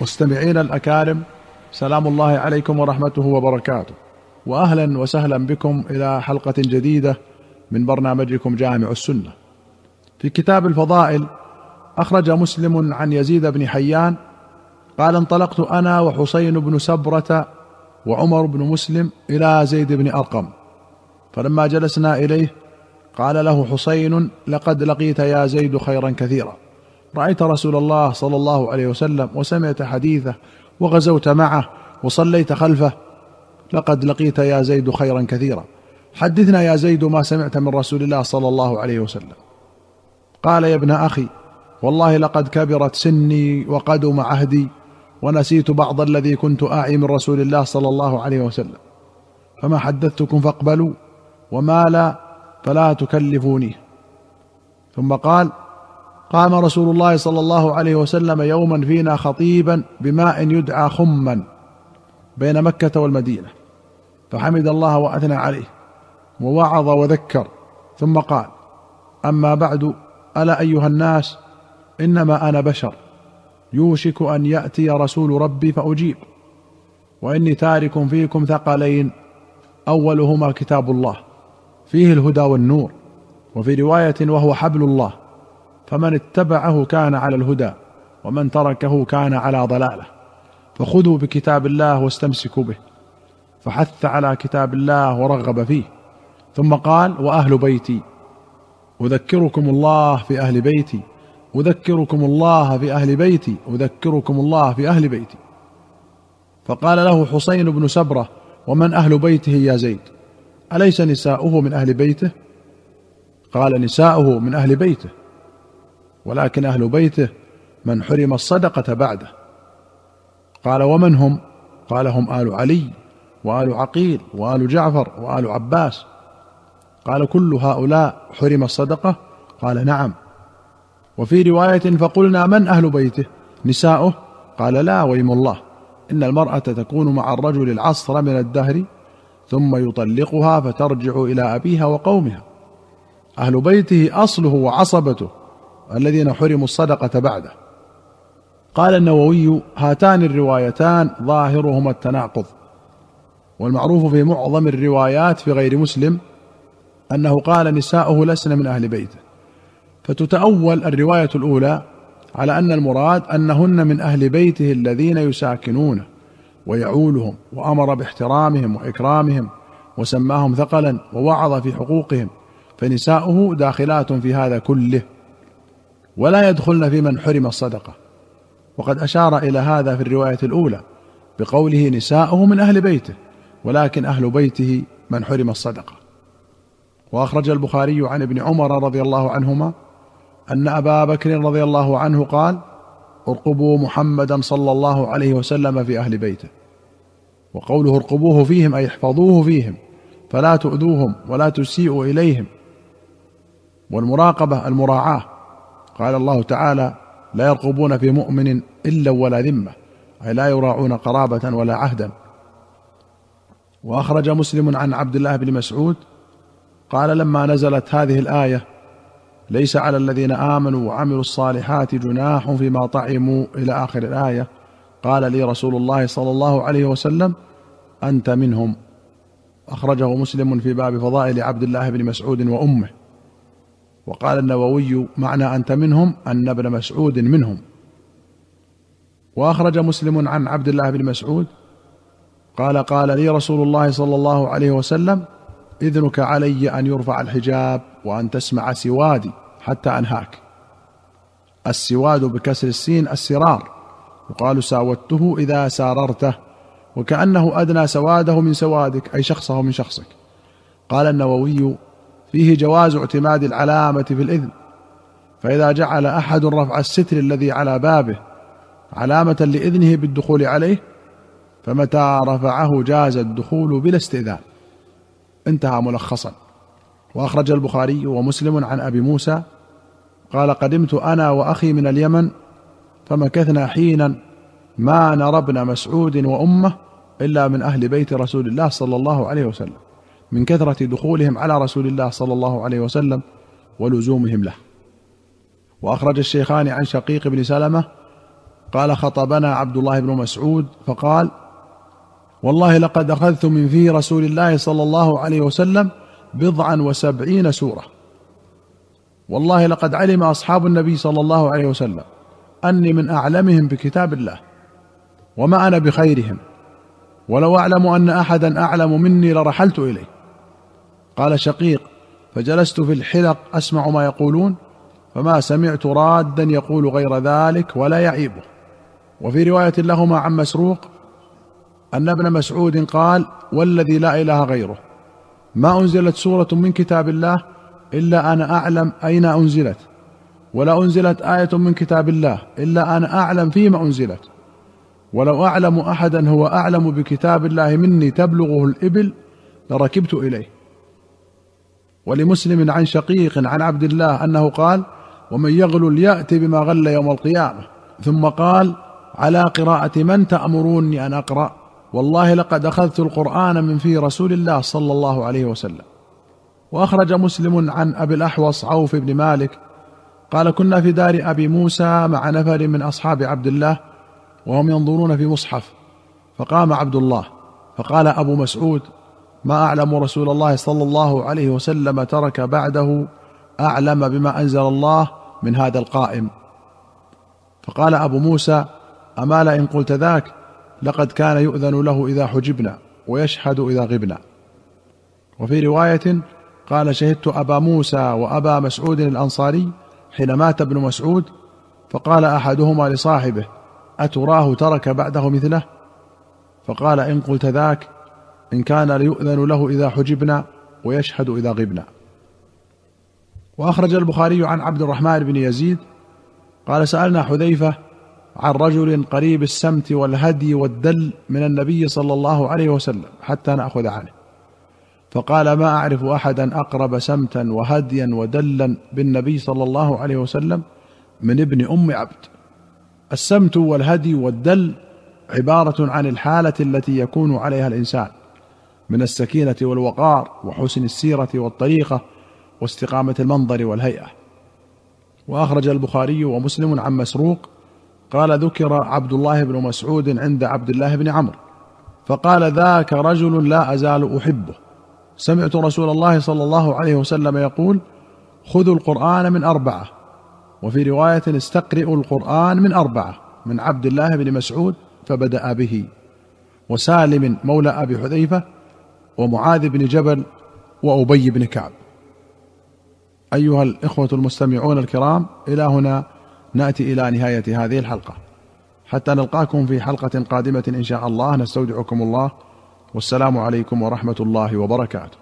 مستمعين الأكارم سلام الله عليكم ورحمته وبركاته. واهلا وسهلا بكم إلى حلقة جديدة من برنامجكم جامع السنة. في كتاب الفضائل أخرج مسلم عن يزيد بن حيان قال انطلقت أنا وحسين بن سبرة وعمر بن مسلم إلى زيد بن أرقم. فلما جلسنا إليه قال له حسين لقد لقيت يا زيد خيرا كثيرا. رأيت رسول الله صلى الله عليه وسلم وسمعت حديثه وغزوت معه وصليت خلفه لقد لقيت يا زيد خيرا كثيرا. حدثنا يا زيد ما سمعت من رسول الله صلى الله عليه وسلم. قال يا ابن أخي والله لقد كبرت سني وقدم عهدي ونسيت بعض الذي كنت أعي من رسول الله صلى الله عليه وسلم. فما حدثتكم فاقبلوا وما لا فلا تكلفوني. ثم قال قام رسول الله صلى الله عليه وسلم يوما فينا خطيبا بماء يدعى خما بين مكة والمدينة. فحمد الله وأثنى عليه ووعظ وذكر ثم قال أما بعد ألا أيها الناس إنما أنا بشر يوشك أن يأتي رسول ربي فأجيب وإني تارك فيكم ثقلين أولهما كتاب الله فيه الهدى والنور وفي رواية وهو حبل الله. فمن اتبعه كان على الهدى ومن تركه كان على ضلاله. فخذوا بكتاب الله واستمسكوا به. فحث على كتاب الله ورغب فيه. ثم قال وأهل بيتي أذكركم الله في أهل بيتي أذكركم الله في أهل بيتي أذكركم الله في أهل بيتي. فقال له حسين بن سبرة ومن أهل بيته يا زيد؟ أليس نساؤه من أهل بيته؟ قال نساؤه من أهل بيته. ولكن أهل بيته من حرم الصدقة بعده. قال ومن هم؟ قال هم آل علي وآل عقيل وآل جعفر وآل عباس. قال كل هؤلاء حرم الصدقة؟ قال نعم. وفي رواية فقلنا من أهل بيته؟ نساؤه؟ قال لا ويم الله. إن المرأة تكون مع الرجل العصر من الدهر ثم يطلقها فترجع إلى أبيها وقومها. أهل بيته أصله وعصبته الذين حرموا الصدقة بعده. قال النووي هاتان الروايتان ظاهرهما التناقض. والمعروف في معظم الروايات في غير مسلم أنه قال نساؤه لسن من أهل بيته. فتتأول الرواية الأولى على أن المراد أنهن من أهل بيته الذين يساكنونه ويعولهم وأمر باحترامهم وإكرامهم وسماهم ثقلا ووعظ في حقوقهم. فنساؤه داخلات في هذا كله. ولا يدخلن في من حرم الصدقة. وقد أشار إلى هذا في الرواية الأولى بقوله نساؤه من أهل بيته ولكن أهل بيته من حرم الصدقة. وأخرج البخاري عن ابن عمر رضي الله عنهما أن أبا بكر رضي الله عنه قال ارقبوا محمدا صلى الله عليه وسلم في أهل بيته وقوله ارقبوه فيهم أي احفظوه فيهم فلا تؤذوهم ولا تسيئوا إليهم. والمراقبة المراعاة قال الله تعالى لا يرقبون في مؤمن إلا ولا ذمة أي لا يراعون قرابة ولا عهدا. وأخرج مسلم عن عبد الله بن مسعود قال لما نزلت هذه الآية ليس على الذين آمنوا وعملوا الصالحات جناح فيما طعموا إلى آخر الآية. قال لي رسول الله صلى الله عليه وسلم أنت منهم. أخرجه مسلم في باب فضائل عبد الله بن مسعود وأمه. وقال النووي معنى أنت منهم أن ابن مسعود منهم. وأخرج مسلم عن عبد الله بن مسعود قال قال لي رسول الله صلى الله عليه وسلم إذنك علي أن يرفع الحجاب وأن تسمع سوادي حتى أنهاك. السواد بكسر السين السرار. يقال ساودته إذا ساررته وكأنه أدنى سواده من سوادك أي شخصه من شخصك. قال النووي فيه جواز اعتماد العلامة في الإذن. فإذا جعل أحد رفع الستر الذي على بابه علامة لإذنه بالدخول عليه فمتى رفعه جاز الدخول بلا استئذان. انتهى ملخصا. وأخرج البخاري ومسلم عن أبي موسى قال قدمت أنا وأخي من اليمن فمكثنا حينا ما نرى ابن مسعود وأمه إلا من أهل بيت رسول الله صلى الله عليه وسلم. من كثرة دخولهم على رسول الله صلى الله عليه وسلم ولزومهم له. وأخرج الشيخان عن شقيق بن سلمة قال خطبنا عبد الله بن مسعود فقال والله لقد أخذت من في رسول الله صلى الله عليه وسلم بضعا وسبعين سورة. والله لقد علم أصحاب النبي صلى الله عليه وسلم أني من أعلمهم بكتاب الله وما أنا بخيرهم. ولو أعلم أن احدا أعلم مني لرحلت إليه. قال شقيق فجلست في الحلق أسمع ما يقولون فما سمعت رادا يقول غير ذلك ولا يعيبه. وفي رواية لهما عن مسروق أن ابن مسعود قال والذي لا إله غيره. ما أنزلت سورة من كتاب الله إلا أنا أعلم أين أنزلت ولا أنزلت آية من كتاب الله إلا أنا أعلم فيما أنزلت. ولو أعلم أحدا هو أعلم بكتاب الله مني تبلغه الإبل لركبت إليه. ولمسلم عن شقيق عن عبد الله أنه قال ومن يغل يأتي بما غل يوم القيامة. ثم قال على قراءة من تأمروني أن أقرأ؟ والله لقد أخذت القرآن من في رسول الله صلى الله عليه وسلم. وأخرج مسلم عن أبي الأحوص عوف بن مالك قال كنا في دار أبي موسى مع نفر من أصحاب عبد الله وهم ينظرون في مصحف فقام عبد الله فقال أبو مسعود ما أعلم رسول الله صلى الله عليه وسلم ترك بعده أعلم بما أنزل الله من هذا القائم. فقال أبو موسى أما لئن قلت ذاك لقد كان يؤذن له إذا حجبنا ويشهد إذا غبنا. وفي رواية قال شهدت أبا موسى وأبا مسعود الأنصاري حين مات ابن مسعود فقال أحدهما لصاحبه أتراه ترك بعده مثله؟ فقال إن قلت ذاك إن كان ليؤذن له إذا حجبنا ويشهد إذا غبنا. وأخرج البخاري عن عبد الرحمن بن يزيد قال سألنا حذيفة عن رجل قريب السمت والهدي والدل من النبي صلى الله عليه وسلم حتى نأخذ عنه. فقال ما أعرف أحدا أقرب سمتا وهديا ودلا بالنبي صلى الله عليه وسلم من ابن أم عبد. السمت والهدي والدل عبارة عن الحالة التي يكون عليها الإنسان. من السكينة والوقار وحسن السيرة والطريقة واستقامة المنظر والهيئة. وأخرج البخاري ومسلم عن مسروق قال ذكر عبد الله بن مسعود عند عبد الله بن عمرو فقال ذاك رجل لا أزال أحبه. سمعت رسول الله صلى الله عليه وسلم يقول خذوا القرآن من أربعة. وفي رواية استقرئوا القرآن من أربعة. من عبد الله بن مسعود فبدأ به. وسالم مولى أبي حذيفة ومعاذ بن جبل وأبي بن كعب. أيها الإخوة المستمعون الكرام إلى هنا نأتي إلى نهاية هذه الحلقة. حتى نلقاكم في حلقة قادمة إن شاء الله نستودعكم الله. والسلام عليكم ورحمة الله وبركاته.